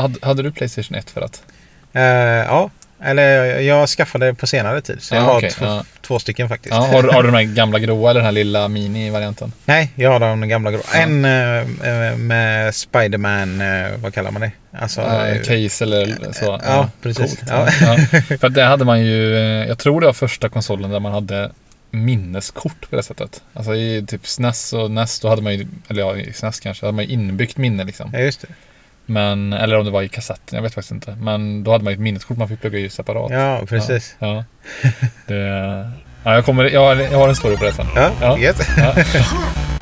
hade, hade du Playstation 1 för att? Eh, ja, eller jag skaffade på senare tid. Så Ja, jag har två, ja. två stycken faktiskt. Ja, har, har du de här gamla gråa eller den här lilla mini-varianten? Nej, jag har den gamla grå. Ja. En eh, med Spiderman, eh, vad kallar man det? Alltså, Uh, eh, case eller så? Ja, precis. Coolt. För det hade man ju, jag tror det var första konsolen där man hade minneskort på det sättet. Alltså i typ SNES och NES då hade man ju, eller ja i SNES kanske, hade man ju inbyggt minne liksom. ja, just det. Men, eller om det var i kassetten, jag vet faktiskt inte. Men då hade man ju ett minneskort man fick plugga i separat. Ja, precis. Ja. Det, ja jag, kommer, jag, har, jag har en story på det sen. Ja, Ja. gött. Ja.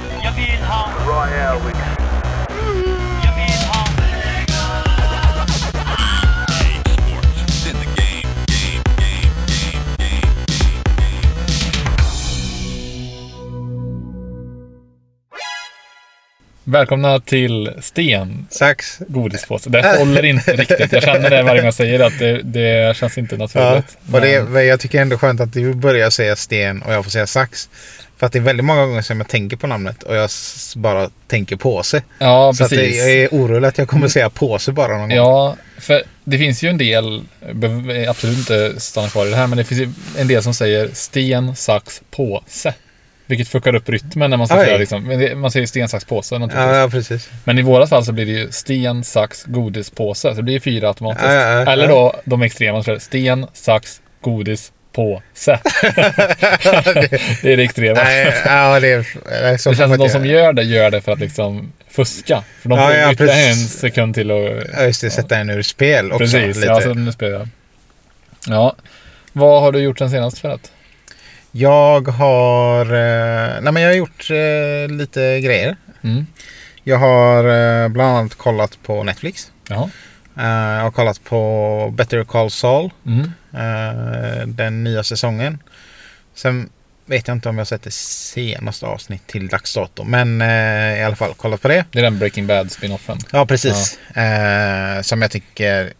Välkomna till Sten Sax. godispåse. Det håller inte riktigt. Jag känner det varje gång jag säger det, att det, det känns inte Ja, naturligt. och det, Men- men jag tycker ändå skönt att du börjar säga sten och jag får säga sax. För att det är väldigt många gånger som jag tänker på namnet och jag bara tänker påse. ja, så det, precis. jag är orolig att jag kommer säga påse bara någon gång. Ja, för det finns ju en del, absolut inte stanna kvar i det här, men det finns ju en del som säger sten, sax, påse. Vilket fuckar upp rytmen när man ska säga liksom. Man säger sten, sax, påse. Ja, ja, precis. Men i våra fall så blir det ju sten, sax, godispåse. Så det blir ju fyra automatiskt. Ja, ja, ja. Eller då de extrema, det sten, sax, godis, påse. det är det extrema. Nej, ja, det är... Nej, så det känns som man de som gör det gör det för att liksom fuska. För de Ja, får ja, ytterligare en sekund till att... Ja, just det. Sätta en ur spel också. Precis, lite. ja, så nu spelar jag. Ja. Vad har du gjort sen senast för att? Jag har... Eh, nej, men jag har gjort eh, lite grejer. Mm. Jag har eh, bland annat kollat på Netflix. Jaha. Jag har kollat på Better Call Saul. Mm. den nya säsongen. Sen vet jag inte om jag sett det senaste avsnitt till dags dato. Men eh, i alla fall kollat på det. Det är den Breaking Bad spinoffen. Ja, precis. Eh, som jag tycker...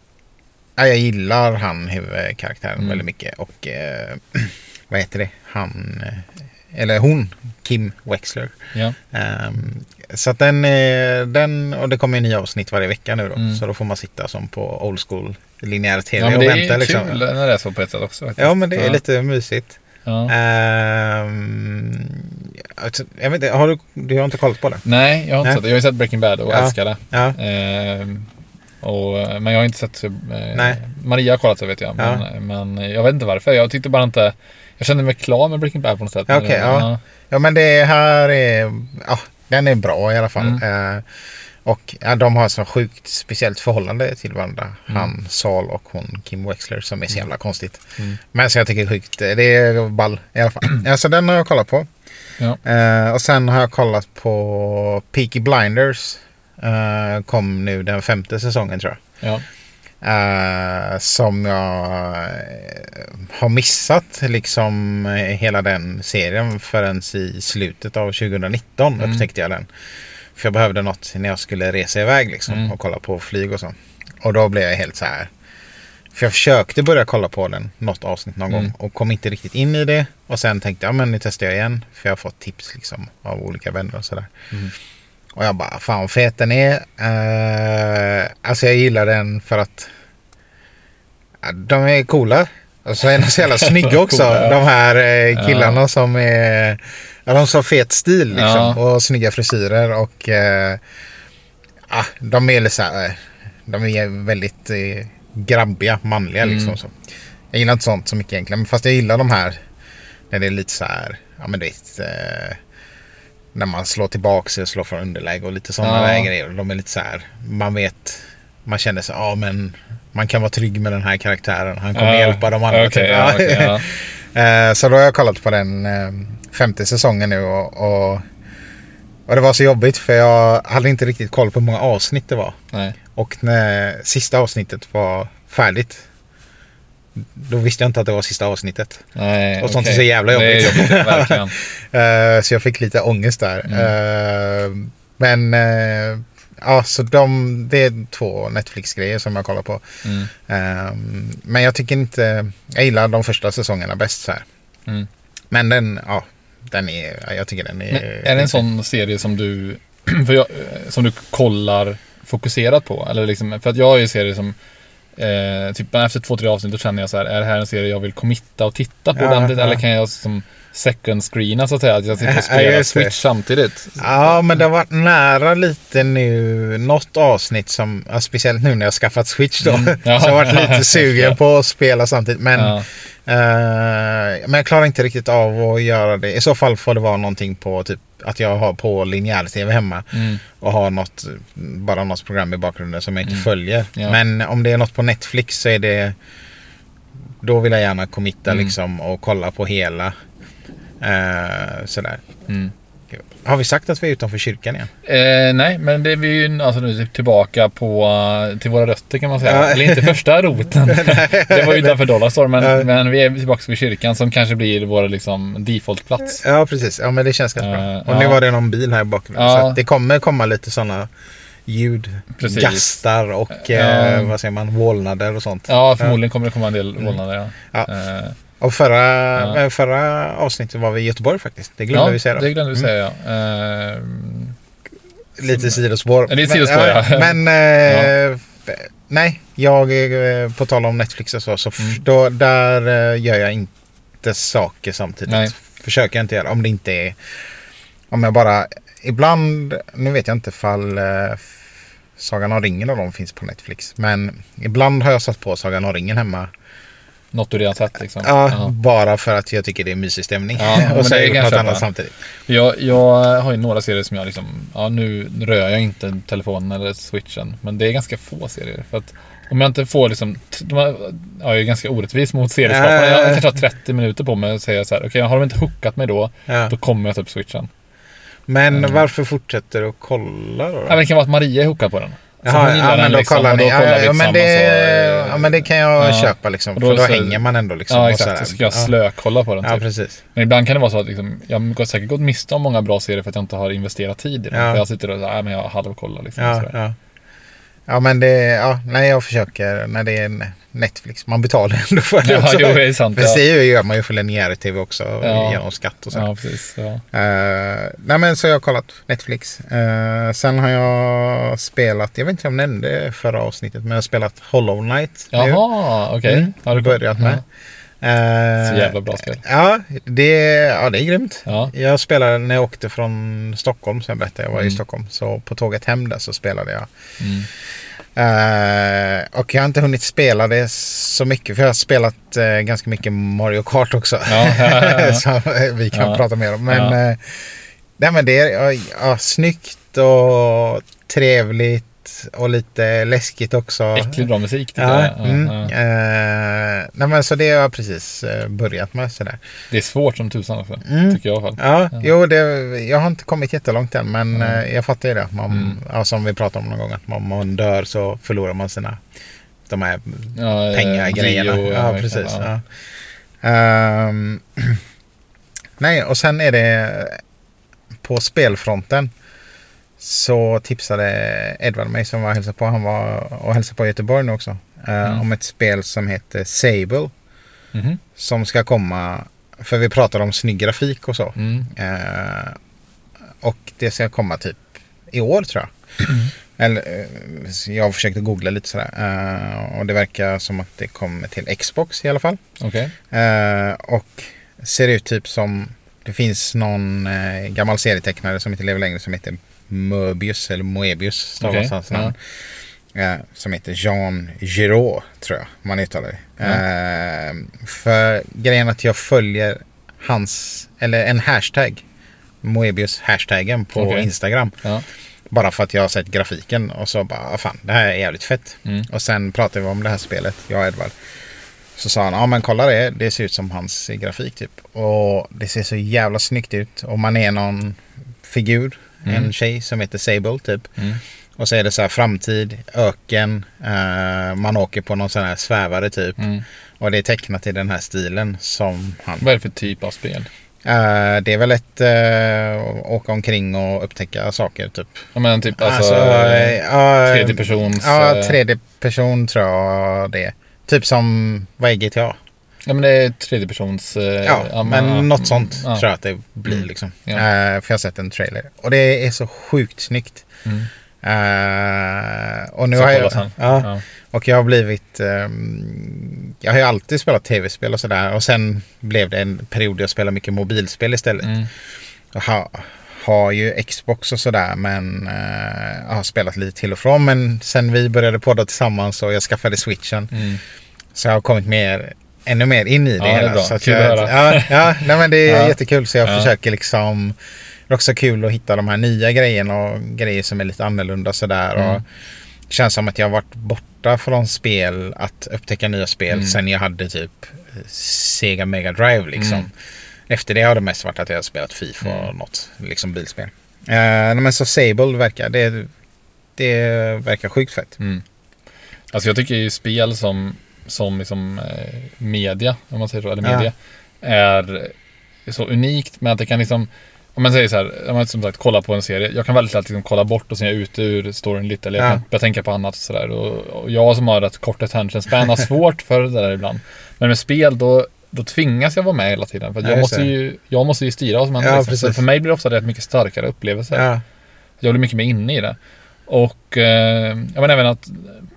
Ja, jag gillar han huvudkaraktären Mm. väldigt mycket. Och eh, vad heter det? Han... eh, Eller hon. Kim Wexler. Ja. Ehm, så att den, eh, den... Och det kommer en ny avsnitt varje vecka nu då. Mm. Så då får man sitta som på old school linjär tv ja, men och det vänta är liksom. kul när det är så på ett sätt också. Faktiskt. Ja, men det är ja. lite mysigt. Ja. Alltså, jag vet inte, har du, du har inte kollat på det? Nej, jag har inte Nej. sett det. Jag har ju sett Breaking Bad och Ja. älskar det. Ja. Ehm, och, men jag har inte sett... Eh, Nej. Maria har kollat så vet jag. Men, men jag vet inte varför. Jag tyckte bara inte... Jag kände mig klar med Breaking Bad på något sätt. Ja, okej, ja. Ja, men det här är... Ja, den är bra i alla fall. Mm. Eh, och ja, de har så sjukt speciellt förhållande till varandra. Han, Saul och hon, Kim Wexler, som är så jävla konstigt. Mm. Men så jag tycker är sjukt. Det är ball i alla fall. ja, så den har jag kollat på. Ja. Eh, och sen har jag kollat på Peaky Blinders. Eh, kom nu den femte säsongen tror jag. Ja. Eh, som jag eh, har missat liksom eh, hela den serien förrän i slutet av 2019 Mm. upptäckte jag den. För jag behövde något när jag skulle resa iväg liksom Mm. och kolla på flyg och så. Och då blev jag helt så här. För jag försökte börja kolla på den något avsnitt någon Mm. gång och kom inte riktigt in i det. Och sen tänkte jag, ja men nu testar jag igen. För jag har fått tips liksom av olika vänner och sådär. Mm. Och jag bara, fan vad fet den är. Uh, alltså jag gillar den för att ja, de är coola. Och så är de så jävla snygga också. Coola, ja. De här eh, killarna som är... Ja, de har så fet stil liksom. Ja. Och snygga frisyrer och... ja, de är lite så här... De är väldigt eh, grabbiga, manliga Mm. liksom. Så. Jag gillar inte sånt så mycket egentligen. Men fast jag gillar de här när det är lite så här... Ja men du vet... När man slår tillbaka sig och slår från underläge och lite sådana Ja. där grejer. De är lite så här... Man vet... Man känner sig, ja men... Man kan vara trygg med den här karaktären. Han kommer Ja, hjälpa de andra. okej, typ. ja, okej, ja. Eh, Så då har jag kollat på den eh, femte säsongen nu och, och, och det var så jobbigt för jag hade inte riktigt koll på hur många avsnitt det var. Nej. Och när sista avsnittet var färdigt då visste jag inte att det var sista avsnittet. Nej, Och sånt okej. är så jävla jobbigt. jobbigt, verkligen. Eh, Så jag fick lite ångest där. Mm. Eh, Men eh, ja, så de, det är två Netflix-grejer som jag kollar på. Mm. Eh, Men jag tycker inte, jag gillar de första säsongerna bäst så här. Mm. Men den, ja, den är, ja, jag tycker den är... Men är det en sån serie som du, för jag, som du kollar fokuserat på. Eller liksom, för att jag har ju serier som eh, typ efter två, tre avsnitt då känner jag så här, är det här en serie jag vill committa och titta på Ja, ordentligt? ja. Eller kan jag som second screena så att säga, att jag sitter Ja, och spelar det. Switch samtidigt? Ja, men det har varit nära lite nu. Något avsnitt som, ja, speciellt nu när jag har skaffat Switch då. Mm. Ja. så jag har varit lite sugen på att spela samtidigt. Men, Ja. eh, men jag klarar inte riktigt av att göra det. I så fall får det vara någonting på typ att jag har på linjär-tv hemma. Mm. Och har något, bara något program i bakgrunden som jag inte Mm. följer. Ja. Men om det är något på Netflix så är det då vill jag gärna committa Mm. liksom och kolla på hela. Eh, sådär. Mm. Har vi sagt att vi är utanför kyrkan igen? Eh, nej, men det är vi ju alltså nu tillbaka på, eh, till våra rötter kan man säga. Ja. Eller inte första roten. det var ju utanför Dollarstore, men, Ja. men vi är tillbaka vid kyrkan som kanske blir vår liksom, defaultplats. Ja, precis. Ja, men det känns ganska bra. Eh, Och nu var det någon bil här bakgrunden. Ja. Så det kommer komma lite sådana ljud. Precis. Gastar och eh, vad säger man, vålnader och sånt. Ja, förmodligen kommer det komma en del vålnader. Ja. Ja. Och förra, Ja. eh, förra avsnittet var vi i Göteborg faktiskt. Det glömde ja, vi säga då. det glömde vi Mm. säga. ja. Eh, Lite sidospår. Lite sidospår, ja. Men eh, nej, jag eh, på tal om Netflix och så, så Mm. då, där gör jag inte saker samtidigt. Nej. Försöker jag inte göra. Om det inte är... Om jag bara... Ibland, nu vet jag inte ifall eh, f- Sagan om ringen och de finns på Netflix. Men ibland har jag satt på Sagan om ringen hemma. Något du redan sett liksom. Ja, Ja. bara för att jag tycker det är mysig stämning. Ja, och så det jag något köpa. annat samtidigt. Jag, jag har ju några serier som jag liksom, ja nu rör jag inte telefonen eller switchen. Men det är ganska få serier. För att om jag inte får liksom, har, jag är ganska orättvis mot serieskaparna. Ja, ja, ja. Jag kanske har 30 minuter på mig att säga så här, okej har de inte hookat mig då, Ja. då kommer jag ta upp switchen. Men Mm. varför fortsätter du att kolla då? Ja, det kan vara att Maria är hookad på den. Så Jaha, ja, den men då liksom, kollar ni. då Ja, kollar vi ja, men det, eh, ja, men det kan jag ja. köpa liksom. Då för då så- hänger man ändå liksom. Ja exakt, sådär. så ska jag ja. slökolla på den Ja, typ. precis. Men ibland kan det vara så att liksom, jag har säkert gått miste om många bra serier för att jag inte har investerat tid i dem. Ja. För jag sitter och säger, men jag halvkollar liksom. Ja. Ja. ja, men det, ja, nej jag försöker när det är Netflix. Man betalar ändå för det Ja, också. jo, det är sant. Fast Ja. det gör man ju för linjär-tv också Ja. genom skatt och så. ja, precis. Ja. Eh, nej men så jag har kollat Netflix. Eh, sen har jag spelat, jag vet inte om jag nämnde förra avsnittet, men jag har spelat Hollow Knight. Jaha, okej. Mm, Har du börjat med. Eh, Så jävla bra spel. Ja, det, ja, det är grymt. Ja. Jag spelade när jag åkte från Stockholm, som jag berättade. Jag var i Mm. Stockholm. Så på tåget hem där så spelade jag. Mm. Eh, och jag har inte hunnit spela det så mycket. För jag har spelat eh, ganska mycket Mario Kart också. Ja, ja, som vi kan prata mer om. Men, nej, men det är ja, snyggt och trevligt och lite läskigt också. Äckligt bra musik Ja, jag. Ja, mm, ja. eh, nej, men så det har jag precis eh, börjat med. Sådär. Det är svårt som tusan också. Mm. Tycker jag i alla fall. Ja, Ja. jo, det, jag har inte kommit jättelångt än, men Mm. jag fattar ju det. Man, Mm. ja, som vi pratade om någon gång, att om man dör så förlorar man sina de här Ja, pengagrejerna. Gio, Ja, precis. ja. Ehm, nej, och sen är det på spelfronten så tipsade Edvard mig som var hälsade på. Han var och hälsade på i Göteborg nu också. eh, Mm. Om ett spel som heter Sable. Mhm. Som ska komma, för vi pratade om snygg grafik och så. Mm. Eh, och det ska komma typ i år tror jag. Eller, eh, jag försökte googla lite sådär. Eh, och det verkar som att det kommer till Xbox i alla fall. Eh, och ser ut typ som det finns någon gammal serietecknare som inte lever längre som heter Möbius eller Moebius stavas Okej, hans namn. Eh, som heter Jean Giraud tror jag man uttalar det. Eh, för grejen att jag följer hans, eller en hashtag. Moebius hashtaggen på Okej. Instagram. Ja. Bara för att jag har sett grafiken och så bara, "Ah, fan det här är jävligt fett. Mm. Och sen pratade vi om det här spelet, jag och Edvard. Så sa han, ja men kolla det, det ser ut som hans grafik typ. Och det ser så jävla snyggt ut. Och man är någon figur, Mm. en tjej som heter Sable typ. Mm. Och så är det så här framtid, öken, eh, man åker på någon sån här svävare typ. Mm. Och det är tecknat i den här stilen som han... Vad är det för typ av spel? Eh, det är väl ett uh, åka omkring och upptäcka saker typ. Ja men typ alltså, Alltså, eh, tredje persons... Ja, tredje person tror jag det är. Typ som, vad är GTA? Ja men det är tredje persons... eh, Ja, men något sånt ja. tror jag att det blir Mm. liksom. Ja. Eh, för jag har sett en trailer. Och det är så sjukt snyggt. Mm. Eh, och nu Så har jag, ja, Ja. och jag har blivit... ehm, jag har ju alltid spelat tv-spel och sådär. Och sen blev det en period jag spelade mycket mobilspel istället. Mm. Jag har, har ju Xbox och sådär men jag har spelat lite till och från. Men sen vi började podda tillsammans och jag skaffade switchen Mm. så jag har kommit mer, ännu mer in i det Ja, det hela. bra. Så att jag, ja, ja, nej men det är Ja. jättekul så jag Ja. försöker liksom Det är också kul att hitta de här nya grejerna och grejer som är lite annorlunda sådär. Mm. Och det känns som att jag har varit borta från spel, att upptäcka nya spel Mm. sen jag hade typ Sega Mega Drive liksom. Mm. Efter det har det mest varit att jag har spelat Fifa och Mm. något liksom bilspel. Uh, men så Sable verkar, det, det verkar sjukt fett. Mm. Alltså jag tycker ju spel som, som liksom, eh, media, om man säger så, eller Ja. media, är så unikt med att det kan liksom om man säger så här, om man som sagt kollar på en serie. Jag kan väldigt lätt liksom kolla bort och sen är jag ute ur storyn lite. Eller jag Ja. kan börja tänka på annat och sådär. Och, och jag som har rätt kort attention span har svårt för det där ibland. Men med spel då, då tvingas jag vara med hela tiden. För Ja, jag, måste ju, jag måste ju styra vad som händer. Ja, liksom. För mig blir det ofta rätt mycket starkare upplevelser. Ja, Jag blir mycket mer inne i det. Och eh, jag menar även att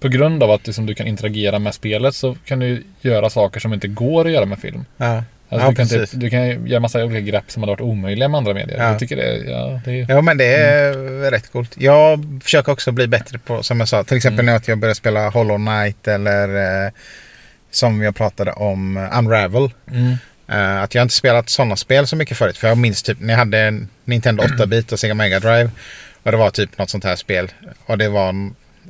på grund av att liksom, du kan interagera med spelet så kan du göra saker som inte går att göra med film. ja. Alltså, Ja, du, kan typ, du kan göra massa olika grepp som hade varit omöjliga med andra medier. Ja. Jag tycker det, ja, det är Ja men det är Mm. rätt coolt. Jag försöker också bli bättre på, som jag sa, till exempel Mm. att jag börjar spela Hollow Knight eller eh, som jag pratade om eh, Unravel. mm, Eh, att jag inte spelat sådana spel så mycket förut. För jag minns typ när jag hade en Nintendo 8-bit och Sega Mega Drive. Och det var typ något sånt här spel. Och det var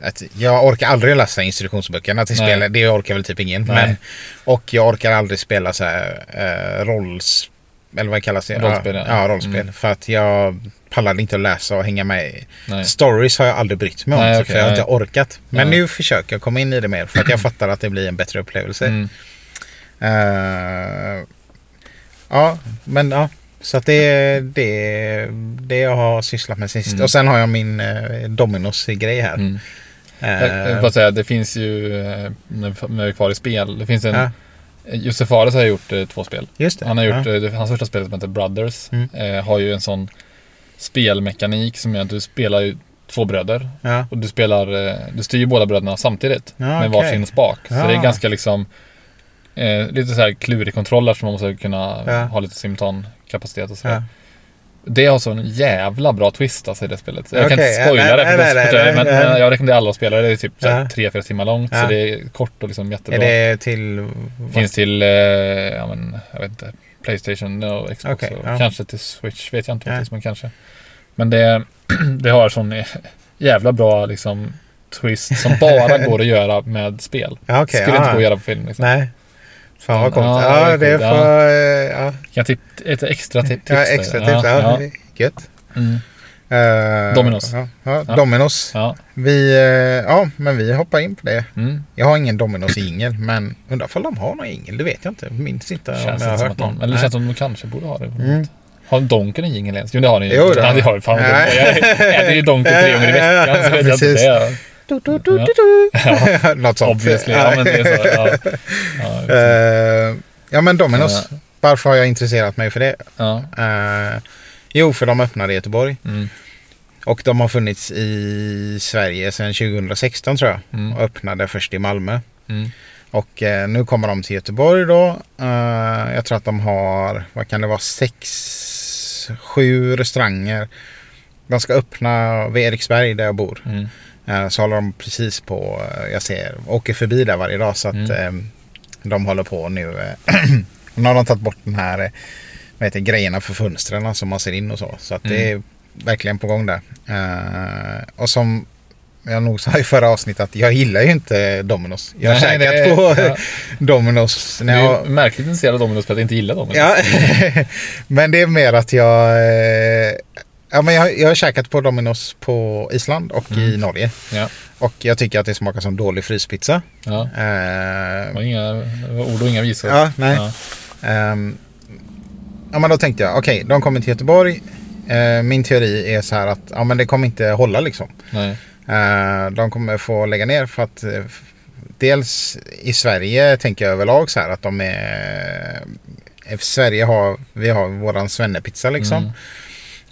ett, jag orkar aldrig läsa instruktionsböckerna till Nej. spel. Det orkar väl typ ingen. Nej. Men, och jag orkar aldrig spela så här eh, rolls... Eller vad kallas det? Rollspel, ja. ja. rollspel. Mm. För att jag pallade inte att läsa och hänga med i. Stories har jag aldrig brytt mig om. Nej, okej, för jag har inte orkat. Men nu försöker jag komma in i det mer. För att jag fattar att det blir en bättre upplevelse. Mm. Eh, ja, men ja. Så att det är det, det jag har sysslat med sist. Mm. Och sen har jag min eh, Dominos-grej här. Mm. Eh, Jag, bara säga, det finns ju, eh, när vi- är kvar i spel, det finns en, ja, Jussi Fares har gjort eh, två spel. Han har gjort, ja. eh, hans första spel som heter Brothers, Mm. eh, har ju en sån spelmekanik som är att du spelar ju två bröder. Ja. Och du spelar, eh, du styr ju båda bröderna samtidigt. Ja, med okej. varsin spak. Så det är ganska liksom eh, lite så här klurig kontroll eftersom man måste kunna ha lite simultankapacitet och så. Ja. Det har så en jävla bra twist alltså i det spelet. Jag kan Okej, inte spoila det, för nej, nej, nej, men, nej. men jag rekommenderar alla att spela det. Det är typ så här Ja. tre, fyra timmar långt. Ja. Så det är kort och liksom jättebra. Är det till... Finns till, eh, ja men, jag vet inte, Playstation och Xbox. Okej, och ja. Kanske till Switch, vet jag inte faktiskt, men kanske. Men det, det har sån eh, jävla bra liksom twist som bara går att göra med spel. Okej. Skulle ja. inte gå att göra på film. Liksom. Nej. Fan vad coolt. Ja, Ja, det får... eh, Ja, Kan jag tip, ett extra tip, tips ja extra tips. Ja, Ja, Gött. Mm. Eh, Dominos. Ja, ja, Ja. Dominos. ja. Vi, eh, ja, men vi hoppar in på det. Mm. Jag har ingen Dominos jingel, men undrar om de har någon jingel. Det vet jag inte. Minns inte om Känns jag inte har hört de, någon. eller det känns som de kanske borde ha det. Mm. Har Donken en jingel ens? Jo det har den ju. Jo, det har ja, det de. har Fan vad dumt. Nej. Jag äter ju Donken tre gånger i veckan så vet jag inte det. Du, du, du, Ja. Något sånt. Obviously. Ja, men det är så. Ja. Ja, Eh, ja, men Dominos. Varför har jag intresserat mig för det? ja. Eh, jo, för de öppnade i Göteborg. Mm. Och de har funnits i Sverige sedan 2016 tror jag. Mm. Och öppnade först i Malmö. Mm. Och eh, nu kommer de till Göteborg då. Eh, jag tror att de har, vad kan det vara, sex, sju restauranger. De ska öppna vid Eriksberg där jag bor. Mm. Eh, så håller de precis på, eh, jag ser, åker förbi där varje dag. Så att Mm. eh, de håller på nu. nu har de tagit bort den här, vad heter grejerna för fönstren som man ser in och så. Så att det är verkligen på gång där. Och som jag nog sa i förra avsnittet att jag gillar ju inte Dominos. Jag har Nej, käkat är- på ja. Dominos. Du När är jag, ju märkligt intresserad av Dominos för att jag inte gillar Dominos. ja, men det är mer att jag... Ja, men jag, jag har käkat på Dominos på Island och i Mm. Norge. Ja. Och jag tycker att det smakar som dålig fryspizza. Ja. Det var inga ord och inga visor. Ja, nej. Ja. Ehm, ja, men då tänkte jag, okej, de kommer till Göteborg. Eh, min teori är så här att ja, men det kommer inte hålla liksom. Nej. Eh, de kommer få lägga ner för att dels i Sverige tänker jag överlag så här att de är... I Sverige har vi har våran svennepizza liksom. Mm.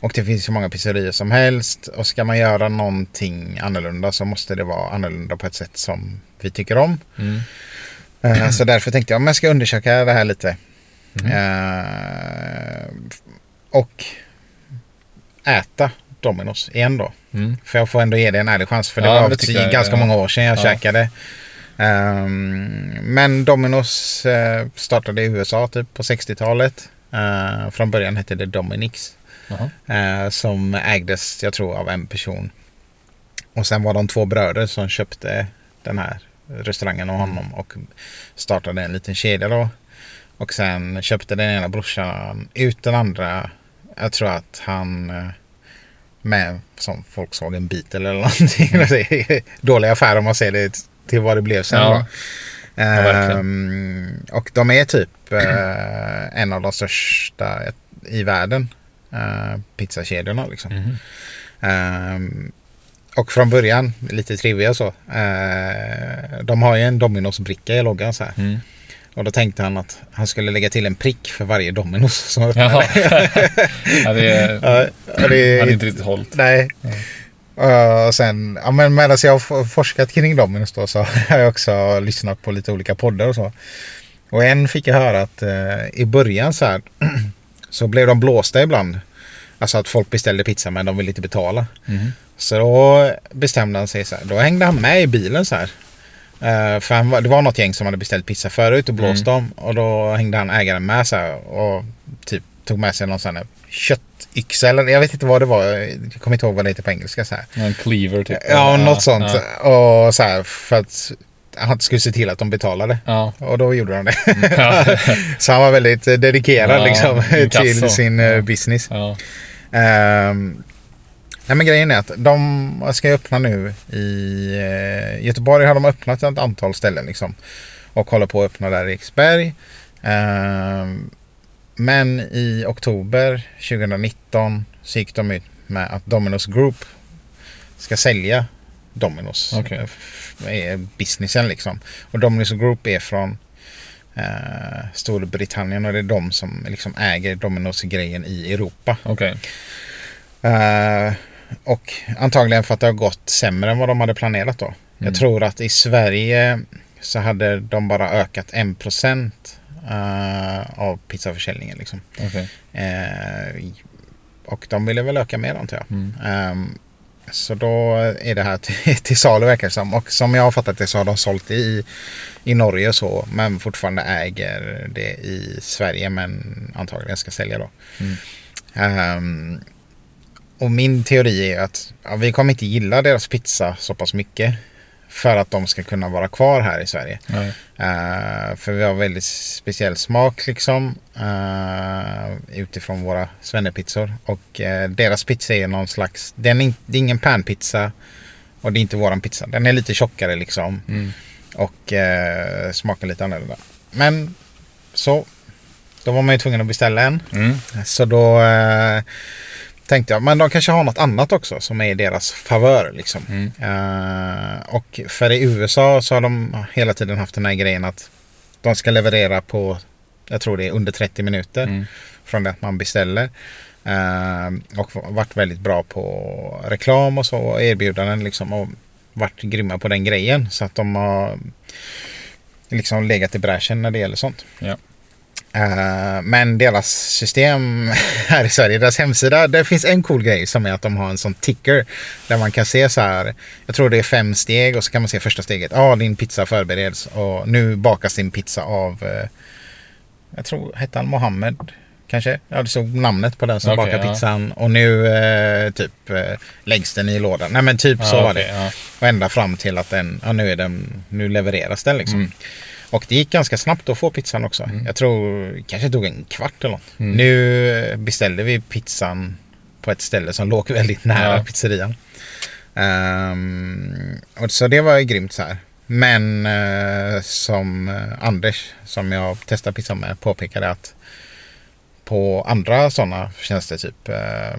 Och det finns så många pizzerior som helst. Och ska man göra någonting annorlunda så måste det vara annorlunda på ett sätt som vi tycker om. Mm. Eh, Så därför tänkte jag, men jag ska undersöka det här lite. Mhm. Eh, och äta Domino's igen då. Mm. För jag får ändå ge det en ärlig chans. För det Ja, var det jag, ganska ja. många år sedan jag Ja. käkade. Ehm, men Domino's eh, startade i USA typ på 60-talet. Eh, från början hette det Dominics. Eh, som ägdes, jag tror, av en person. Och sen var de två bröder som köpte den här restaurangen av honom och startade en liten kedja då. Och sen köpte den ena brorsan ut den andra. Jag tror att han eh, med som Volkswagen Beetle eller någonting. Är Dålig affär om man ser det till vad det blev sen Ja. Ehm, och de är typ eh, en av de största i världen. Uh, pizzakedjorna liksom. Ehm, och från början, lite trivia så. eh, de har ju en Domino's-bricka i loggan så här. Mm. Och då tänkte han att han skulle lägga till en prick för varje Domino's som öppnade. Ja, det är, Ja, det hade inte riktigt hållit. Nej. Uh, och sen, ja, men medan jag har forskat kring Dominus då så har jag också lyssnat på lite olika poddar och så. Och en fick jag höra att eh, i början så här så blev de blåsta ibland. Alltså att folk beställde pizza men de ville inte betala. Mhm. Så då bestämde han sig så här. Då hängde han med i bilen så här. Eh, för han, det var något gäng som hade beställt pizza förut och blåst dem. Och då hängde han ägaren med så här. Och typ tog med sig någon sån här köttyxa eller jag vet inte vad det var. Jag kommer inte ihåg vad det heter på engelska så här. En cleaver typ. Ja, något sånt. Ja. Och så här för att han skulle se till att de betalade. Ja. Och då gjorde de det. Ja. så han var väldigt eh, dedikerad Ja, liksom till sin eh, business. Ehm, nej men grejen är att de ska öppna nu i eh, Göteborg har de öppnat ett antal ställen liksom. Och håller på att öppna där i Eriksberg. Ehm, men i oktober 2019 så gick de ut med att Domino's Group ska sälja Domino's. Okej. eh, är businessen liksom. Och Domino's Group är från eh, Storbritannien och det är de som liksom äger Domino's-grejen i Europa. Okej. Eh, och antagligen för att det har gått sämre än vad de hade planerat då. Jag Mm. tror att i Sverige så hade de bara ökat 1% uh, av pizzaförsäljningen. Liksom. Okej. Eh, och de ville väl öka mer antar jag. Mm. Ehm, så då är det här till, till salu verkar det som. Och som jag har fattat det så har de sålt det i, i Norge och så. Men fortfarande äger det i Sverige men antagligen ska sälja då. Mm. Ehm, och min teori är att ja, vi kommer inte gilla deras pizza så pass mycket. För att de ska kunna vara kvar här i Sverige. Eh, för vi har väldigt speciell smak liksom. eh, utifrån våra svennepizzor. Och eh, deras pizza är någon slags, den är, in, det är ingen panpizza. Och det är inte våran pizza. Den är lite tjockare liksom. Mm. Och smakar lite annorlunda. Men så. Då var man ju tvungen att beställa en. Mm. Så då tänkte jag, men de kanske har något annat också som är i deras favör. Liksom. Mm. Eh, och för i USA så har de hela tiden haft den här grejen att de ska leverera på, jag tror det är under 30 minuter Mm. från det att man beställer. Eh, och varit väldigt bra på reklam och så, och erbjudanden liksom. Och varit grymma på den grejen. Så att de har liksom legat i bräschen när det gäller sånt. Ja. Eh, men deras system här i Sverige, deras hemsida, det finns en cool grej som är att de har en sån ticker. Där man kan se så här, jag tror det är fem steg och så kan man se första steget. Ja, din pizza förbereds och nu bakas din pizza av, eh, jag tror, hette han Mohammed? Kanske? Ja, det stod namnet på den som Okej, bakar ja. pizzan. Och nu eh, typ eh, läggs den i lådan. Nej men typ så Ja, var det. Ja. Och ända fram till att den, ja nu är den, nu levereras den liksom. Mm. Och det gick ganska snabbt att få pizzan också. Mm. Jag tror kanske tog en kvart eller något. Mm. Nu beställde vi pizzan på ett ställe som låg väldigt nära Ja. pizzerian. Ehm, och så det var ju grymt så här. Men eh, som eh, Anders, som jag testade pizzan med, påpekade att på andra sådana tjänster, typ eh,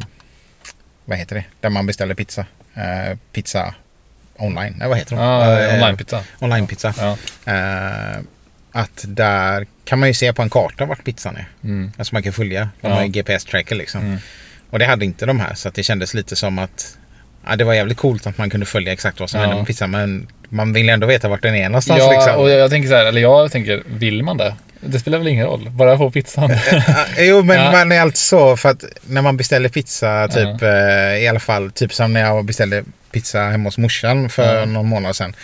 vad heter det? Där man beställer pizza. Eh, pizza online. Nej, vad heter de? Ja, Eh, Onlinepizza. Onlinepizza. Ja. Eh, att där kan man ju se på en karta vart pizzan är. Mm. Alltså man kan följa. De Ja. har ju GPS-tracker liksom. Mm. Och det hade inte de här så det kändes lite som att ja, det var jävligt coolt att man kunde följa exakt vad som Ja. hände med pizzan men man vill ändå veta vart den är någonstans Ja, liksom. och jag, tänker så här, eller jag tänker, vill man det? Det spelar väl ingen roll, bara få pizzan. Ja, jo men Ja. man är alltid så för att när man beställer pizza typ eh, i alla fall typ som när jag beställde pizza hemma hos morsan för Ja. någon månad sedan.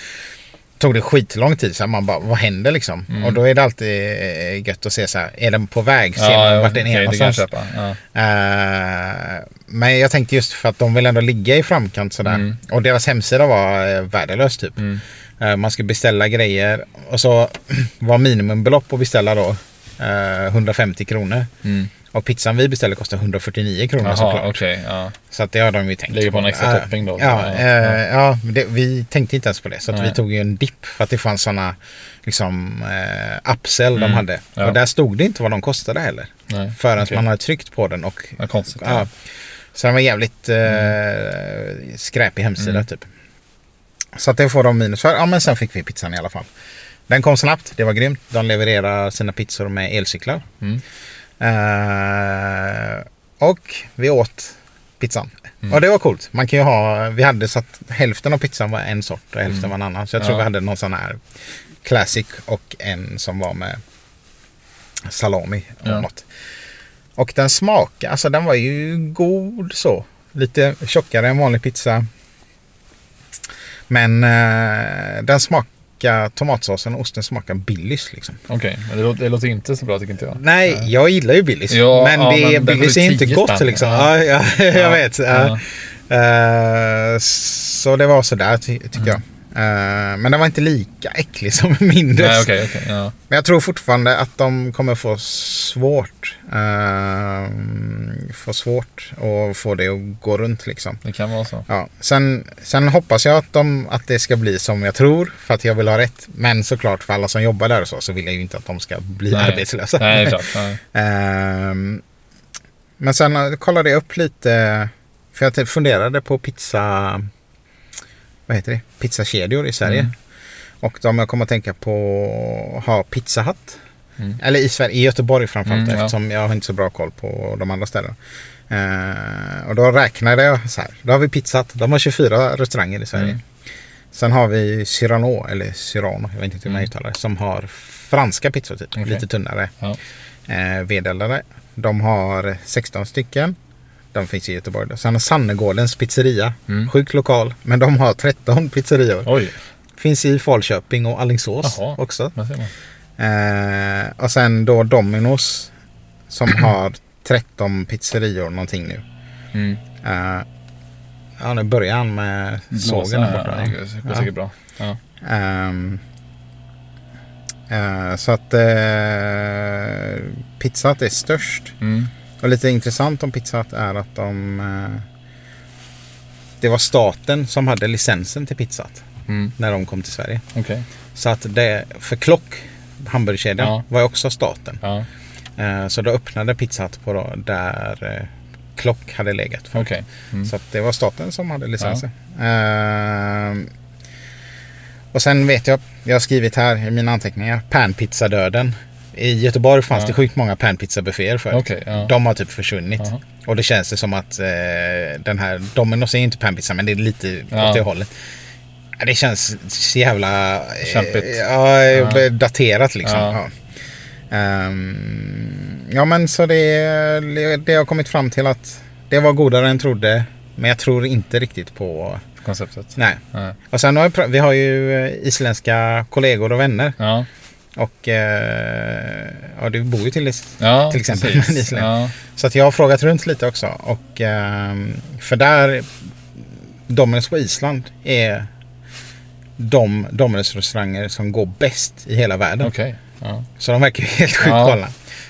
Tog det skitlång tid så man bara vad händer liksom? Mm. Och då är det alltid eh, gött att se så här är den på väg? Ser ja, man vart den är någonstans? Ja. Eh, men jag tänkte just för att de vill ändå ligga i framkant sådär. Mm. Och deras hemsida var eh, värdelös typ. Mm. Eh, man skulle beställa grejer och så var minimumbelopp att beställa då eh, 150 kronor. Mm. Och pizzan vi beställde kostar 149 kronor Jaha, såklart. okej. ja. Så att det har de ju tänkt. Ligger på en extra Eh, topping då. Ja, Ja, eh, ja. ja det, vi tänkte inte ens på det. Så vi tog ju en dipp för att det fanns sådana liksom eh, upsell de Mm, hade. ja. Och där stod det inte vad de kostade heller. Nej, Förrän okej. man hade tryckt på den och Vad konstigt. Ja. Så den var jävligt eh, skräpig hemsida Mm. typ. Så att det får de minus för. Ja men sen fick vi pizzan i alla fall. Den kom snabbt, det var grymt. De levererar sina pizzor med elcyklar. Mm. Eh, och vi åt pizzan. Mm. Och det var coolt. Man kan ju ha, vi hade så att hälften av pizzan var en sort och hälften Mm. var en annan. Så jag tror Ja. vi hade någon sån här classic och en som var med salami och Ja. något. Och den smakade, alltså den var ju god så. Lite tjockare än vanlig pizza. Men eh, den smakar, tomatsåsen och osten smakar Billys liksom. Okej, men det låter, det låter inte så bra tycker inte jag. Nej, jag gillar ju Billys. Ja, men ja, det, men Billys är inte 10 gott spänn. liksom. Ja. Ja, ja, jag vet. Eh, så det var sådär ty- tycker jag. Eh, men den var inte lika äcklig som mindre. Nej, okej, okej. Ja. Men jag tror fortfarande att de kommer få svårt. Uh, få svårt att få det att gå runt liksom. Det kan vara så. Ja, sen, sen hoppas jag att, de, att det ska bli som jag tror för att jag vill ha rätt. Men såklart för alla som jobbar där och så, så vill jag ju inte att de ska bli Nej. arbetslösa. Nej, klart. Nej. Ehm, men sen eh, kollade jag upp lite. För jag funderade på pizza. Vad heter det? Pizzakedjor i Sverige. Mm. Och de jag kommer att tänka på ha Pizza Hut. Mm. Eller i Sverige, i Göteborg framförallt Mm, ja. eftersom jag har inte så bra koll på de andra ställena. Eh, och då räknade jag så här. Då har vi Pizza Hut. De har 24 restauranger i Sverige. Mm. Sen har vi Cyrano, eller Cyrano, jag vet inte hur man Mm. uttalar det. Som har franska pizzor typ. Okej. Lite tunnare Ja. eh, vedeldade. De har 16 stycken. De finns i Göteborg. Då. Sen har Sannegårdens pizzeria. Mm. Sjuk lokal. Men de har 13 pizzerior. Oj, Finns i Falköping och Alingsås Jaha. också. Eh, och sen då Domino's. Som har 13 pizzerior någonting nu. Mm. Eh, ja, nu börjar han med sågen där borta. Ja, det går- säkert bra. Ja. Ehm, eh, så att uh, Pizza Hut är störst. Mm. Och lite intressant om Pizza Hut är att de... eh, det var staten som hade licensen till Pizza Hut Mm. när de kom till Sverige. Okej. Så att det, för Klock, hamburgerkedjan, Ja. var ju också staten. Ja, Eh, så då öppnade Pizza Hut på då, där eh, Klock hade legat. För. okej. Mm. Så att det var staten som hade licensen. Ehm, och sen vet jag, jag har skrivit här i mina anteckningar, panpizzadöden. I Göteborg fanns Ja. det sjukt många panpizzabufféer förut. Okej, ja. De har typ försvunnit. Jaha. Och det känns det som att eh, den här, Domino's är inte panpizza men det är lite Ja. åt det hållet. Ja, Det känns så jävla eh, Kämpigt. ja, Ja. daterat liksom. Ja. Ja. Ja men så det, det har kommit fram till att det var godare än trodde. Men jag tror inte riktigt på... Konceptet. Nej. Nej. Och sen har vi, vi har ju eh, isländska kollegor och vänner. Ja, Och eh, ja, du bor ju till, ja Till exempel med Island. Ja. Så att jag har frågat runt lite också. Och, ehm, för där, Dominus på Island är de Dominus-restauranger som går bäst i hela världen. Okej. Ja. Så de verkar ju helt sjukt galna.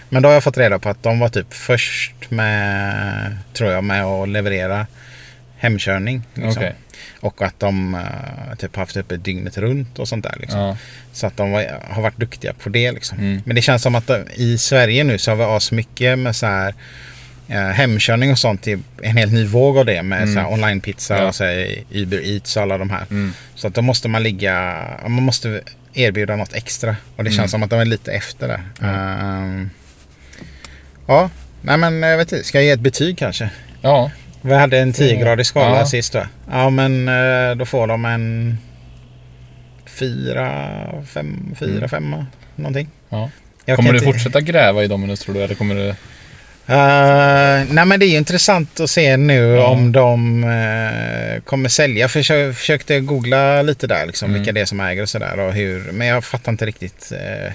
Men då har jag fått reda på att de var typ först med, tror jag, med att leverera hemkörning. Liksom. Okej. Och att de eh, typ haft uppe dygnet runt och sånt där. Liksom. Ja. Så att de var, har varit duktiga på det. Liksom. Mm. Men det känns som att de, i Sverige nu så har vi as mycket med så här eh, hemkörning och sånt. Till en helt ny våg av det med Mm. så här online-pizza Ja. och så här Uber Eats och alla de här. Mm. Så att då måste man ligga, man måste erbjuda något extra. Och det känns Mm. som att de är lite efter där. Ja. Ehm, ja, nej men jag vet inte, ska jag ge ett betyg kanske? Ja, Vi hade en 10-gradig skala Ja. sist va? Ja men eh, då får de en 4, 5, 4, Mm. 5 någonting. Ja. Kommer du inte- fortsätta gräva i Dominus tror du? Eller kommer du... Eh, nej men det är ju intressant att se nu Ja. om de eh, kommer sälja. Jag försö- försökte googla lite där liksom Mm. vilka det är som äger och sådär. och hur- Men jag fattar inte riktigt eh,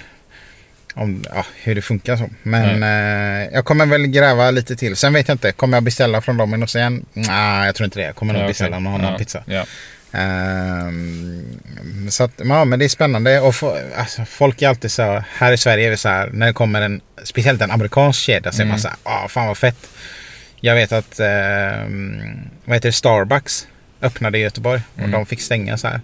om, ja, hur det funkar så. Men eh, jag kommer väl gräva lite till. Sen vet jag inte, kommer jag beställa från Domino's igen? Nej, jag tror inte det. Jag kommer nog Ja, beställa någon annan ja. pizza. Ja. Ehm, så att, ja, men det är spännande. Och få, alltså, folk är alltid så här i Sverige är det så här, när det kommer en, speciellt en amerikansk kedja så är man Mm. så här, ah, fan vad fett. Jag vet att, ehm, vad heter det, Starbucks öppnade i Göteborg och Mm. de fick stänga så här.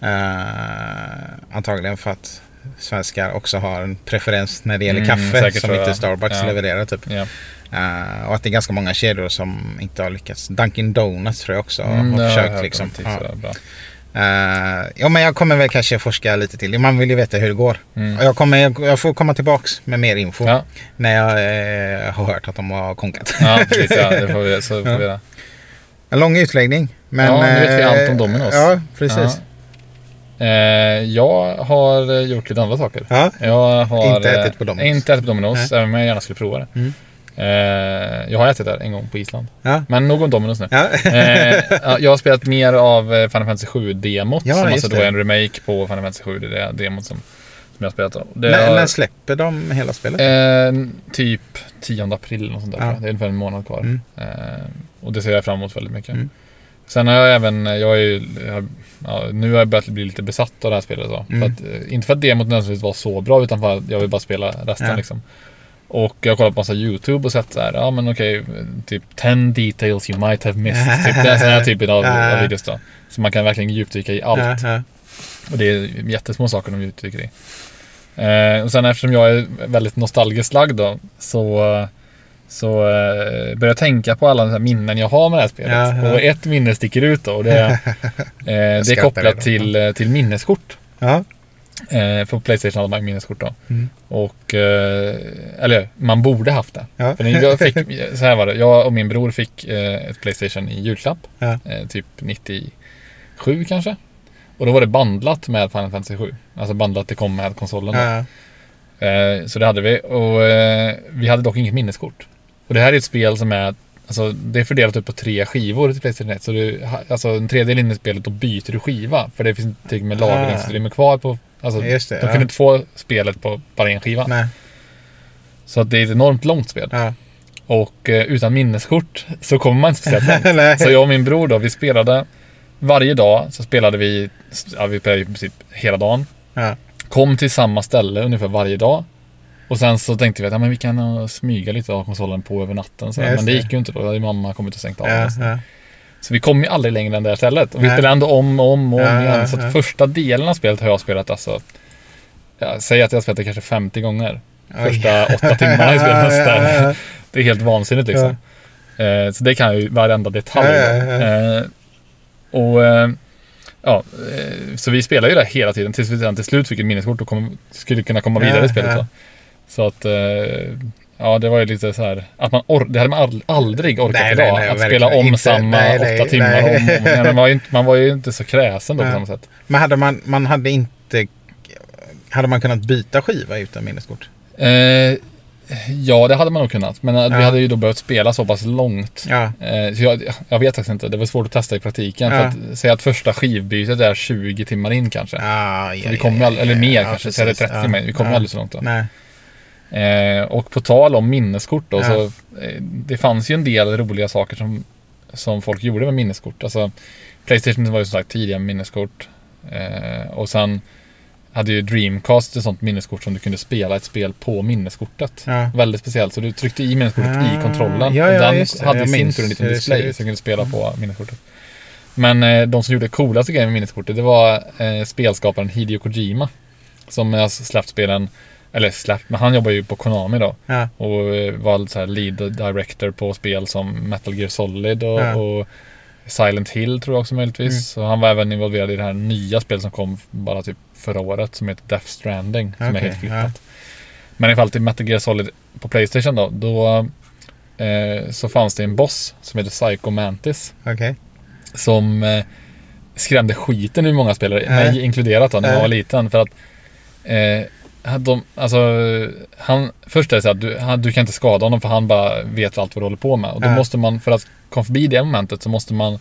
Eh, antagligen för att svenskar också har en preferens när det gäller Mm, kaffe som inte ja. Starbucks Ja. levererar typ. Ja. Eh, och att det är ganska många kedjor som inte har lyckats. Dunkin Donuts tror jag också Mm, har försökt liksom. om Ja. Eh, ja, men jag kommer väl kanske forska lite till. Man vill ju veta hur det går. Mm. Jag, kommer, jag får komma tillbaks med mer info Ja, när jag eh, har hört att de har konkat. ja, precis. Ja, det får vi, så får Ja. vi göra. En lång utläggning. Men, Ja, nu vet vi eh, allt om Domino's. Ja, precis. Eh, jag har eh, gjort lite andra saker. Ja. Jag har Inte ätit på eh, Domino's. Inte ätit på Domino's, även om jag gärna skulle prova det. Mm. Eh, jag har ätit där en gång på Island. Ja. Men nog om Domino's nu. Ja. eh, ja, jag har spelat mer av eh, Final Fantasy 7-demot. Ja, som alltså då är en remake på Final Fantasy 7. Det är demot som, som jag spelat. Det när, har, när släpper de hela spelet? eh, typ 10 april. Och sånt där. Det är ungefär en månad kvar. Mm. Eh, och det ser jag fram emot väldigt mycket. Mm. Sen har jag även, jag är ju, jag, ja, nu har jag börjat bli lite besatt av det här spelet. Då. Mm. För att, eh, inte för att demot nödvändigtvis var så bra, utan för att jag vill bara spela resten. Ja. Liksom. Och jag har kollat på massa YouTube och sett så här, ja men okej, typ 10 details you might have missed. typ, det är sån här typen av, av videos då. Så man kan verkligen djupdyka i allt. Och det är jättesmå saker de djupdyker i. Eh, och sen eftersom jag är väldigt nostalgiskt lagd då, så, så eh, börjar jag tänka på alla de här minnen jag har med det här spelet. Ja, ja. Och ett minne sticker ut då. Och det, är, eh, det är kopplat till, eh, till minneskort. Ja. Eh, för Playstation hade man minneskort då. Mm. Och, eh, eller man borde haft det. Ja. För jag fick, så här var det, jag och min bror fick eh, ett Playstation i julklapp. Ja. Eh, typ 97 kanske. Och då var det bandlat med Final Fantasy 7. Alltså bandlat, det kom med konsolen. Då. Så det hade vi. Och vi hade dock inget minneskort. Och det här är ett spel som är Alltså det är fördelat upp på tre skivor till Playstation 1. Så du, alltså en tredjedel in i spelet, då byter du skiva. För det finns inte tillräckligt med lagringsutrymme kvar på... Alltså, det, de ja. kunde inte få spelet på bara en skiva. Nej. Så att det är ett enormt långt spel. Ja. Och eh, utan minneskort så kommer man inte speciellt långt. Så jag och min bror då, vi spelade varje dag så spelade vi, ja vi spelade i princip hela dagen. Ja. Kom till samma ställe ungefär varje dag. Och sen så tänkte vi att ja, men vi kan uh, smyga lite av konsolen på över natten. Så Just men det gick ju inte då. Då hade mamma kommit och stängt av Ja, ja. Så vi kom ju aldrig längre än det här stället. Och vi spelade ändå om och om och om Ja, igen. ja, Så ja. första delen av spelet har jag spelat alltså jag säger att jag har spelat det kanske 50 gånger. Oj. Första åtta timmarna i spelet Ja, ja, ja. Det är helt vansinnigt liksom. Eh, så det kan jag ju varenda detalj. Ja, ja, ja. Eh, och eh, ja, så vi spelar ju det hela tiden tills vi sedan till slut fick ett minneskort och kom, skulle kunna komma vidare Ja, i spelet. ja. Då. Så att eh, Ja, det var ju lite så här att man or- det hade man ald- aldrig orkat Nej, idag. nej, nej, att spela om inte. samma åtta timmar om om. Man var ju inte, man var ju inte så kräsen då på samma sätt. Men hade man, man hade inte... Hade man kunnat byta skiva utan minneskort? Eh, ja, det hade man nog kunnat. Men eh, vi Ja. hade ju då behövt spela så pass långt. Ja. Eh, så jag, jag vet faktiskt inte. Det var svårt att testa i praktiken. Ja. För att säga att första skivbytet är 20 timmar in kanske. Ah, Så vi kom ju all, eller mer kanske, så är det 30 ja. timmar in. Vi kom ja. aldrig så långt då. Nej. Eh, och på tal om minneskort då, Ja. så eh, det fanns ju en del roliga saker som, som folk gjorde med minneskort. Alltså, Playstation var ju som sagt tidiga med minneskort. Eh, och sen hade ju Dreamcast ett sånt minneskort som du kunde spela ett spel på minneskortet. Ja. Väldigt speciellt. Så du tryckte i minneskortet Ah, i kontrollen. ja, och ja, den hade i sin tur en liten display som du kunde spela på minneskortet. Men eh, de som gjorde coolaste grejen med minneskortet det var eh, spelskaparen Hideo Kojima. Som har släppt spelen, eller släppt, men han jobbar ju på Konami då. Ja. Och eh, var så här lead director på spel som Metal Gear Solid och, Ja. och Silent Hill tror jag också möjligtvis. Mm. Så han var även involverad i det här nya spelet som kom bara typ förra året som heter Death Stranding. Som är Okej, helt flippat. Men i fall till Metal Gear Solid på Playstation då, då eh, så fanns det en boss som heter Psycho Mantis. Okej. Som eh, skrämde skiten ur många spelare, Äh. mig inkluderat då, när jag Äh. var liten. För att eh, de, alltså, han, först är det så att du, han, du kan inte skada honom för han bara vet allt vad du håller på med. Och då Äh. måste man, för att komma förbi det momentet så måste man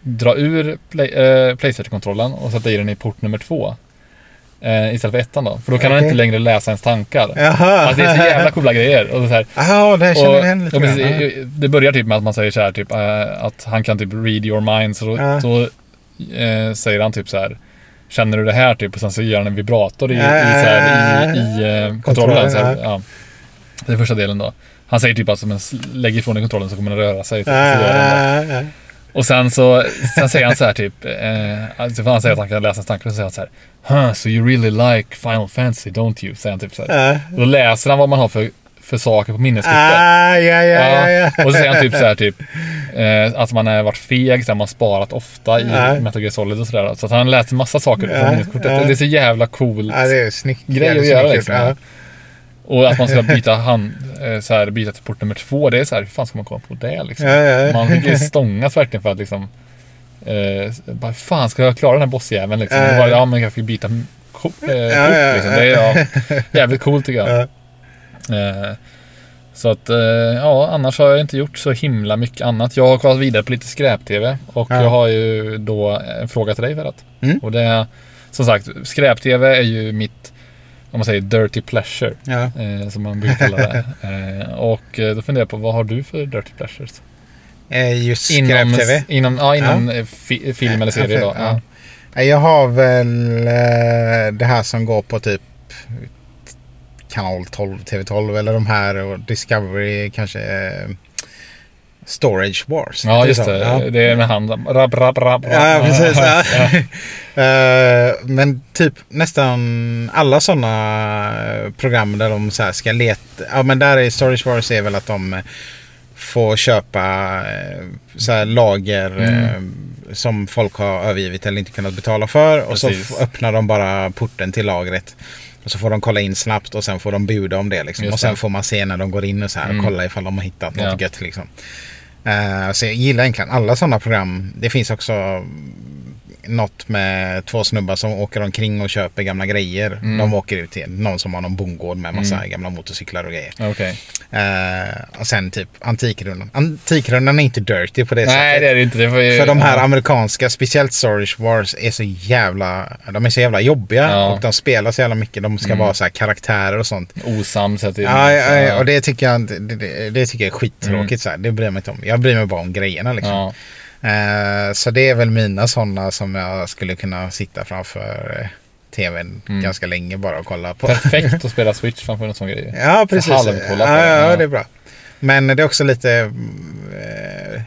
dra ur play, eh, Playstation-kontrollen och sätta i den i port nummer två. Eh, istället för ettan då. För då kan han Okej. inte längre läsa ens tankar. Jaha. Alltså det är så jävla coola grejer. Och så här, Jaha, det här känner jag igen lite grann. precis, det börjar typ med att man säger så här typ eh, att han kan typ read your mind. Så då, då eh, säger han typ så här Känner du det här typ? Och sen så gör han en vibrator i, i, så här, i, i eh, kontrollen. Så här, ja. Det är första delen då. Han säger typ att man s- lägger ifrån dig kontrollen så kommer den röra sig. Typ, så gör. Och sen så sen säger han så här typ, eh, alltså han säger att han kan läsa ens tankar och så säger han så här Huh, so you really like Final Fantasy, don't you? Säger han typ så här. Ja. Då läser han vad man har för, för saker på minneskortet. Ah, ja, ja, ja, ja. Och så säger han typ så här typ eh, att man har varit feg, så här, man har sparat ofta i Ja. Metal Gear Solid och sådär. Så att han läser massa saker Ja, från minneskortet. ja. Det är så jävla cool Ja, snyggt. grej att göra liksom. gjort, Och att man ska byta hand, eh, så här, byta till port nummer två. Det är så här, hur fan ska man komma på det liksom? Ja, ja, ja. Man fick ju stångas verkligen för att liksom eh, bara, fan ska jag klara den här bossjäveln liksom? Ja, ja. bara, ja men jag fick byta ko- eh, Ja, kort ja, liksom. ja. Det är ja, jävligt coolt tycker jag. Ja. Eh, så att, eh, ja, annars har jag inte gjort så himla mycket annat. Jag har kollat vidare på lite skräp-tv och Ja. jag har ju då en fråga till dig Ferhat. Mm. Och det är, som sagt, skräp-tv är ju mitt, om man säger dirty pleasure, Ja. eh, som man brukar kalla det. eh, och eh, då funderar jag på, vad har du för dirty pleasures? Eh, Just skräp-tv. inom, ja, inom eh, fi, film eller serie då. Ja. Ja. Jag har väl det här som går på typ kanal 12, TV12 eller de här och Discovery kanske eh, Storage Wars. Ja, just så? det. Ja. Det är med hand. Rab, rab, rab, Ja, precis. Ja. Ja. Eh, men typ nästan alla sådana program där de så här ska leta. Ja, men där är Storage Wars är väl att de eh, får köpa eh, så här lager Mm. eh, som folk har övergivit eller inte kunnat betala för. Och så Precis. f- öppnar de bara porten till lagret. Och så får de kolla in snabbt och sen får de buda om det. Liksom. Och sen får man se när de går in och så här Mm. och kolla ifall de har hittat något Ja. gött. Liksom. Eh, så jag gillar egentligen alla sådana program. Det finns också något med två snubbar som åker omkring och köper gamla grejer. Mm. De åker ut till någon som har någon bondgård med massa Mm. gamla motorcyklar och grejer. Okej. Eh, och sen typ Antikrundan. Antikrundan är inte dirty på det Nej, sättet. det är det inte. Det ju, För de här ja. amerikanska, speciellt Storage Wars, är så jävla... De är så jävla jobbiga Ja. och de spelar så jävla mycket. De ska Mm. vara så här karaktärer och sånt. Osam sätter in. Ja, ja, och det tycker jag, det, det, det tycker jag är skittråkigt. Så här. Det bryr jag mig inte om. Jag bryr mig bara om grejerna liksom. Eh, så det är väl mina sådana som jag skulle kunna sitta framför eh, tvn Mm. ganska länge bara och kolla på. Perfekt att spela Switch framför en sån grej. Ja, precis. halvkolla ja, ja, Ja. det är bra. Men det är också lite... eh,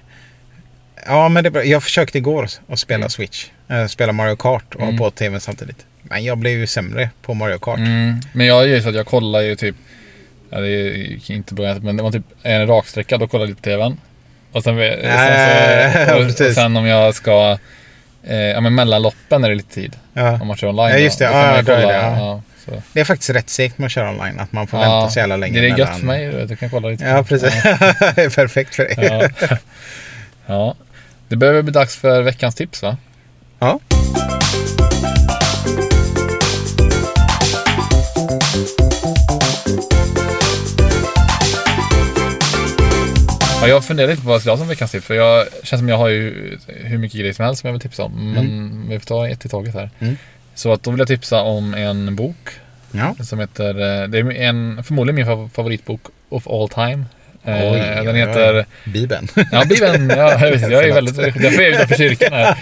ja, men det är bra. Jag försökte igår att spela Mm. Switch. Spela Mario Kart och Mm. ha på tvn samtidigt. Men jag blev ju sämre på Mario Kart. Mm. Men jag ju så att jag kollar ju typ, ja, det är inte börjat, men det var typ en raksträcka, då kollar jag lite TVn. Och sen, sen, så, och, och sen om jag ska, eh, ja men mellan loppen är det lite tid. Ja. Om man kör online Ja, just det. då, då Ja, man kolla, det, ja. ja. Det är faktiskt rätt segt med att köra online. Att man får vänta så jävla länge. Det är gött mellan- för mig, du kan kolla lite. Ja, precis. det är perfekt för dig. Ja. ja. Det börjar bli dags för veckans tips va? Ja. Ja, jag funderar lite på vad jag ska ha som veckans tips. För jag känns som jag har ju hur mycket grejer som helst som jag vill tipsa om. Men vi får ta ett i taget här. Mm. Så att då vill jag tipsa om en bok Ja. som heter, eh, det är en, förmodligen min fav- favoritbok of all time. Eh, Oj, den heter Bibeln. Ja, Bibeln. Ja, jag, vet, jag är väldigt... Därför är jag utanför kyrkan här.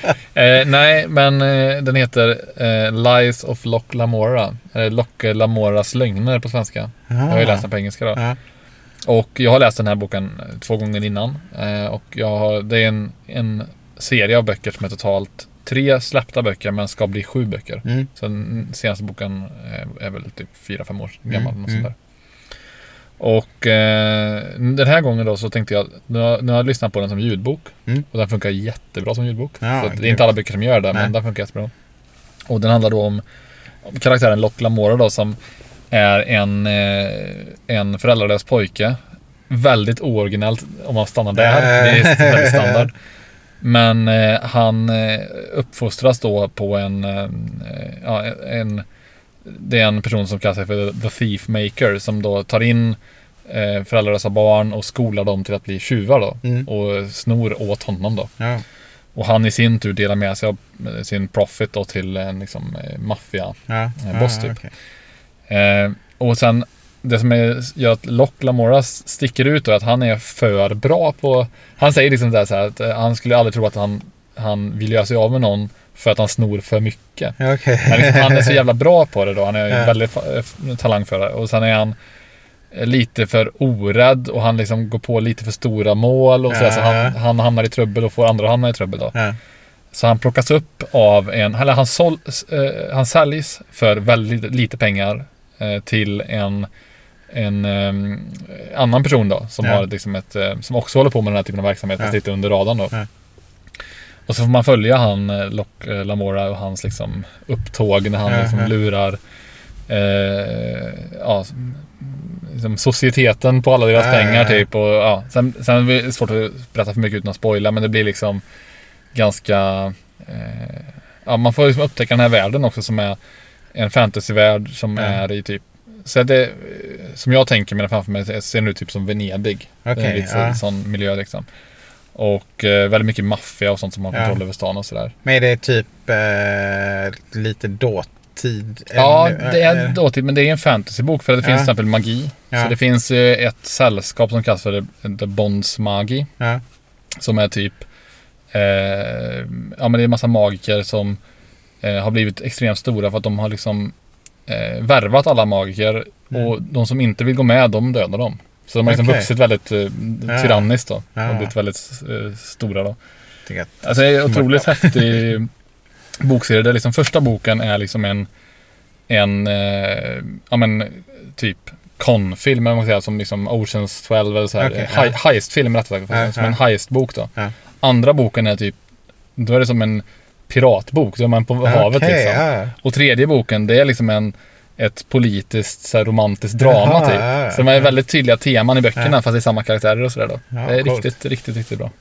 Eh, nej, men eh, den heter eh, Lies of Loch Lamora. Eller Loch Lamoras lögner på svenska. Jag har ju läst den på engelska då. Ja. Och jag har läst den här boken eh, två gånger innan. Eh, och jag har, det är en, en serie av böcker som är totalt tre släppta böcker men ska bli sju böcker. Mm. Så den senaste boken är, är väl typ fyra fem år gammal. Mm, något mm. sånt där. Och eh, den här gången då så tänkte jag, nu har, nu har jag lyssnat på den som ljudbok. Mm. Och den funkar jättebra som ljudbok. Ja, så det är inte alla böcker som gör det, Nej. men den funkar jättebra. Och den handlar då om, om karaktären Loch Lamora då som är en, eh, en föräldralös pojke väldigt ooriginellt om man stannar där. Det är väldigt standard. Men eh, han eh, uppfostras då på en, eh, ja, en, det är en person som kallar sig för The Thief Maker som då tar in eh, föräldralösa barn och skolar dem till att bli tjuvar då. Mm. Och snor åt honom då. Ja. Och han i sin tur delar med sig av eh, sin profit då till en liksom, eh, maffia. Ja. Eh, boss typ. okej. Eh, och sen det som är, gör att Locke Lamora sticker ut då är att han är för bra på... Han säger liksom där så här att eh, han skulle aldrig tro att han, han vill göra sig av med någon för att han snor för mycket. Men liksom, han är så jävla bra på det då. Han är Ja. väldigt eh, talang för det. Och sen är han eh, lite för orädd och han liksom går på lite för stora mål och så, Ja. så han, han hamnar i trubbel och får andra hamna i trubbel då. Ja. Så han plockas upp av en, eller han, sål, han säljs för väldigt lite pengar till en, en ehm, annan person då som, Ja. har liksom ett, eh, som också håller på med den här typen av verksamhet Ja. lite under radarn då. Ja. Och så får man följa han eh, Lock eh, Lamora och hans liksom upptåg när han Ja, liksom lurar eh, ja, liksom societeten på alla deras pengar typ. Och, ja, sen, sen är det svårt att berätta för mycket utan att spoila men det blir liksom ganska... Eh, ja, man får liksom upptäcka den här världen också som är en fantasyvärld som Ja. är i typ... Så det, som jag tänker mig framför mig ser nu typ som Venedig. det är lite ja. sån miljö liksom. Och eh, väldigt mycket maffia och sånt som har Ja. kontroll över stan och sådär. Men är det typ eh, lite dåtid? Ja, Eller- det är dåtid, men det är en fantasybok för det finns Ja. till exempel magi. Ja. Så det finns eh, ett sällskap som kallas för The- Bonds Magi. Ja. Som är typ, eh, ja men det är en massa magiker som eh, har blivit extremt stora för att de har liksom eh, värvat alla magiker Mm. och de som inte vill gå med, de dödar dem. Så de har liksom Okej. vuxit väldigt eh, tyranniskt då. Ja. Och blivit väldigt eh, stora då. Tycker Alltså det är otroligt häftig bokserie. Där liksom första boken är liksom en, en eh, ja men typ konfilm, eller man säger, som liksom Oceans 12 eller så här. Okej, He- ja. Heistfilm rättare sagt. Som ja. en heistbok då. Ja. Andra boken är typ, då är det som en piratbok. Då är man på havet Okej, liksom. ja. Och tredje boken, det är liksom en ett politiskt så här, romantiskt drama Jaha, typ. ja, ja, så de är ja. väldigt tydliga teman i böckerna Ja. fast det är samma karaktärer och sådär då. Ja, det är coolt. riktigt, riktigt, riktigt bra.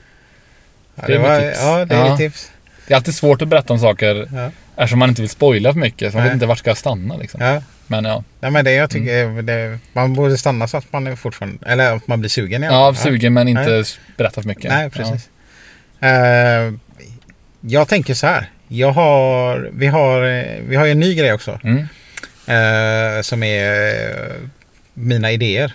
Ja, Det det är var, tips. ja, det är Ja. tips. Det är alltid svårt att berätta om saker Ja. eftersom man inte vill spoila för mycket. Så man Nej. vet inte vart ska jag stanna liksom. Ja. Men ja, Nej, men det jag tycker det, man borde stanna så att man är fortfarande, eller att man blir sugen ja fall. sugen men inte berätta för mycket. Nej, precis. Eh, jag tänker så här. Jag har, vi, har, vi har ju en ny grej också. Mm. eh, som är eh, mina idéer.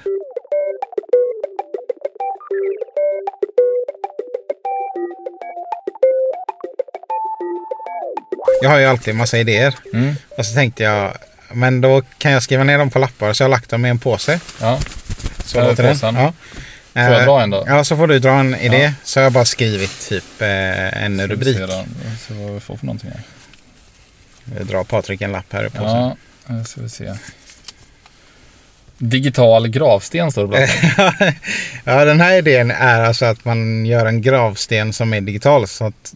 Jag har ju alltid en massa idéer. Mm. Och så tänkte jag, men då kan jag skriva ner dem på lappar. Så jag har lagt dem i en påse. Ja. Så låter den. Ja. Får jag Eh, dra en då? Ja, så får du dra en idé. Ja. Så har jag bara skrivit typ eh, en vi rubrik. då. Se vad vi får för någonting här. Jag drar Patrik en lapp här påsen. Ja, här ska vi se. Digital gravsten står det bland ja, den här idén är alltså att man gör en gravsten som är digital. Så att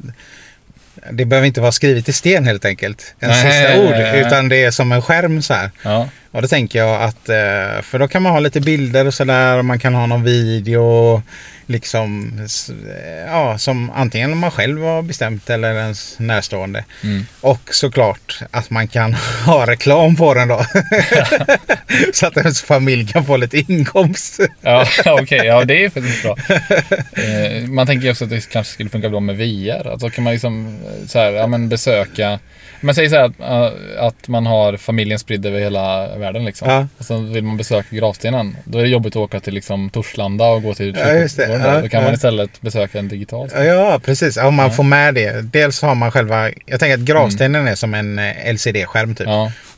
det behöver inte vara skrivet i sten helt enkelt. En Nej, sista nej, ord. nej. Utan det är som en skärm så här. Ja. Och då tänker jag att, eh, för då kan man ha lite bilder och sådär. och Man kan ha någon video. Liksom, ja, som antingen man själv har bestämt eller ens närstående. Mm. Och såklart att man kan ha reklam på den då. så att ens familj kan få lite inkomst. Ja, okej. Ja, det är faktiskt bra. Eh, man tänker också att det kanske skulle funka bra med VR. Alltså kan man liksom eh, så här, ja, men besöka... Man säger så här att, eh, att man har familjen spridd över hela världen liksom. Ja. Och så vill man besöka gravstenen. Då är det jobbigt att åka till liksom Torslanda och gå till Ja, där. Ja, Då kan man istället besöka en digital. Ja, precis. Om man får med det. Dels har man själva... Jag tänker att gravstenen är som en eh, LCD-skärm typ.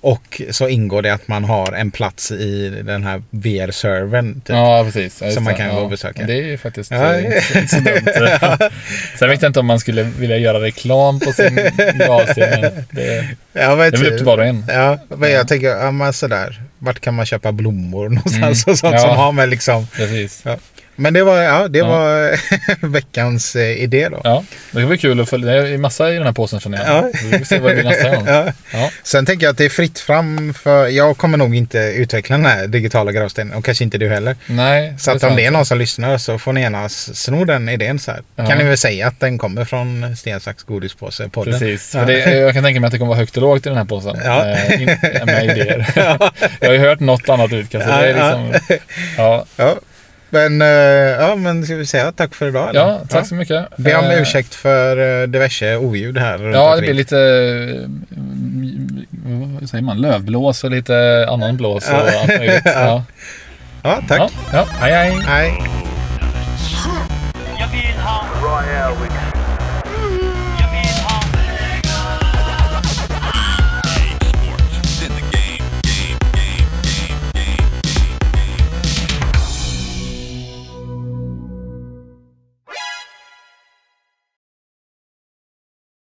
Och så ingår det att man har en plats i den här VR-servern. Typ. ja precis. Ja, Som man kan ja. gå och besöka. Det är ju faktiskt Ja. eh, inte så dumt. Sen vet jag inte om man skulle vilja göra reklam på sin gravsten. Det, Ja, det är väl typ. upp till var och en. Ja, men Ja. jag tänker, ja, men sådär. Vart kan man köpa blommor någonstans och sånt som har med liksom... Precis. Ja. Men det var, ja, det Ja. var veckans eh, idé då. Ja, det bli kul att följa. Det är massa i den här påsen känner jag. Ja. Vi får se vad det blir nästa gång. Ja. Ja. Sen tänker jag att det är fritt fram för jag kommer nog inte utveckla den här digitala gravstenen och kanske inte du heller. Nej, Så att om det är någon som lyssnar så får ni gärna sno den idén så här. Ja. Kan ni väl säga att den kommer från Sten, sax, godispåse podden. Precis, Ja. för det, jag kan tänka mig att det kommer vara högt och lågt i den här påsen. Ja. In, med idéer. jag har ju hört något annat utkast. så Det är liksom, ja, Ja. Men, eh, ja, men ska vi säga tack för idag? eller? ja, tack så mycket. Be om Eh, ursäkt för eh, diverse oljud här Ja, det blir lite mm, vad säger man, lövblås och lite annan blås och Ja. allt möjligt. Ja. Ja, tack. Ja, ja, hej hej. Hej.